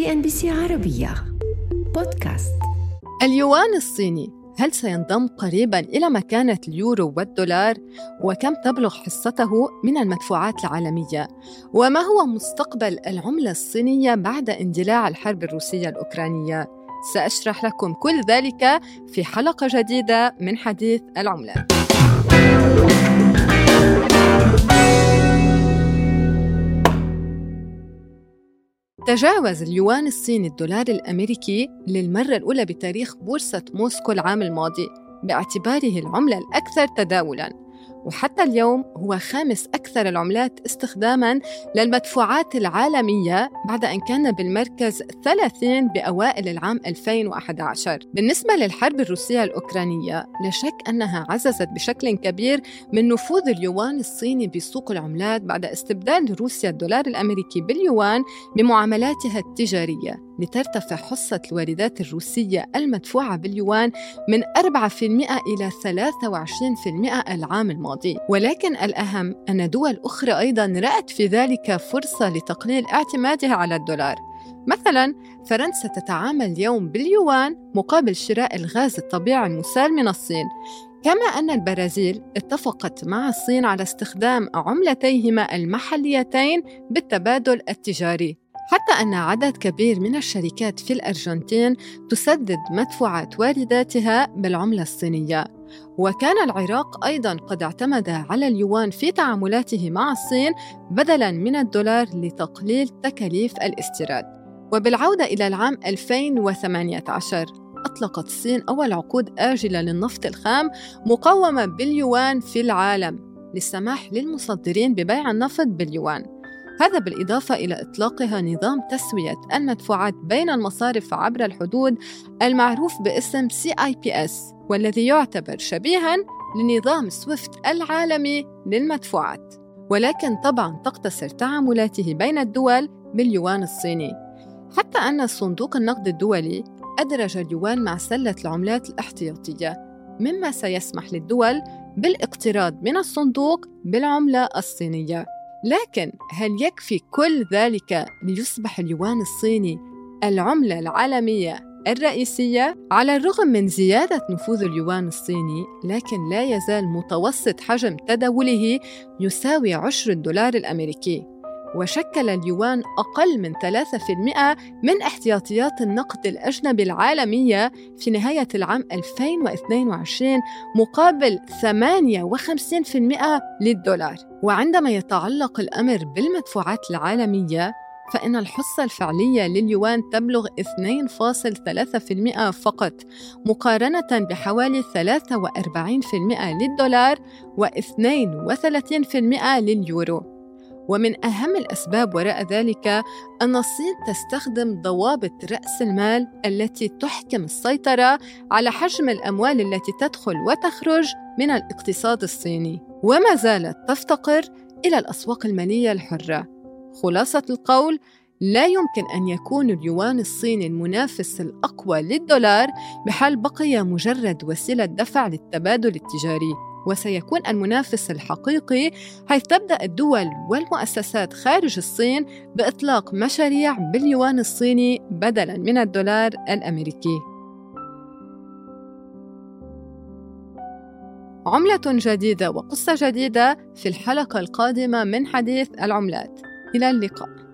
CNBC عربية بودكاست اليوان الصيني هل سينضم قريبا إلى مكانة اليورو والدولار؟ وكم تبلغ حصته من المدفوعات العالمية؟ وما هو مستقبل العملة الصينية بعد اندلاع الحرب الروسية الأوكرانية؟ سأشرح لكم كل ذلك في حلقة جديدة من حديث العملات. تجاوز اليوان الصيني الدولار الأمريكي للمرة الأولى بتاريخ بورصة موسكو العام الماضي باعتباره العملة الأكثر تداولاً. وحتى اليوم هو خامس أكثر العملات استخداماً للمدفوعات العالمية بعد أن كان بالمركز 30 بأوائل العام 2011 بالنسبة للحرب الروسية الأوكرانية لا شك أنها عززت بشكل كبير من نفوذ اليوان الصيني بسوق العملات بعد استبدال روسيا الدولار الأمريكي باليوان بمعاملاتها التجارية. لترتفع حصة الواردات الروسية المدفوعة باليوان من 4% إلى 23% العام الماضي. ولكن الأهم أن دول أخرى أيضا رأت في ذلك فرصة لتقليل اعتمادها على الدولار. مثلا فرنسا تتعامل اليوم باليوان مقابل شراء الغاز الطبيعي المسال من الصين. كما أن البرازيل اتفقت مع الصين على استخدام عملتيهما المحليتين بالتبادل التجاري. حتى أن عدد كبير من الشركات في الأرجنتين تسدد مدفوعات وارداتها بالعملة الصينية. وكان العراق أيضا قد اعتمد على اليوان في تعاملاته مع الصين بدلا من الدولار لتقليل تكاليف الاستيراد. وبالعودة إلى العام 2018 أطلقت الصين أول عقود آجلة للنفط الخام مقومة باليوان في العالم للسماح للمصدرين ببيع النفط باليوان. هذا بالإضافة إلى إطلاقها نظام تسوية المدفوعات بين المصارف عبر الحدود المعروف باسم CIPS والذي يعتبر شبيها لنظام سويفت العالمي للمدفوعات. ولكن طبعا تقتصر تعاملاته بين الدول باليوان الصيني. حتى أن صندوق النقد الدولي أدرج اليوان مع سلة العملات الاحتياطية مما سيسمح للدول بالاقتراض من الصندوق بالعملة الصينية. لكن هل يكفي كل ذلك ليصبح اليوان الصيني العملة العالمية الرئيسية؟ على الرغم من زيادة نفوذ اليوان الصيني لكن لا يزال متوسط حجم تداوله يساوي عشر الدولار الأمريكي. وشكل اليوان أقل من 3% من احتياطيات النقد الأجنبي العالمية في نهاية العام 2022 مقابل 58% للدولار. وعندما يتعلق الأمر بالمدفوعات العالمية فإن الحصة الفعلية لليوان تبلغ 2.3% فقط مقارنة بحوالي 43% للدولار و32% لليورو. ومن أهم الأسباب وراء ذلك أن الصين تستخدم ضوابط رأس المال التي تحكم السيطرة على حجم الأموال التي تدخل وتخرج من الاقتصاد الصيني. وما زالت تفتقر إلى الأسواق المالية الحرة. خلاصة القول لا يمكن أن يكون اليوان الصيني المنافس الأقوى للدولار بحال بقي مجرد وسيلة دفع للتبادل التجاري. وسيكون المنافس الحقيقي حيث تبدأ الدول والمؤسسات خارج الصين بإطلاق مشاريع باليوان الصيني بدلاً من الدولار الأمريكي. عملة جديدة وقصة جديدة في الحلقة القادمة من حديث العملات. إلى اللقاء.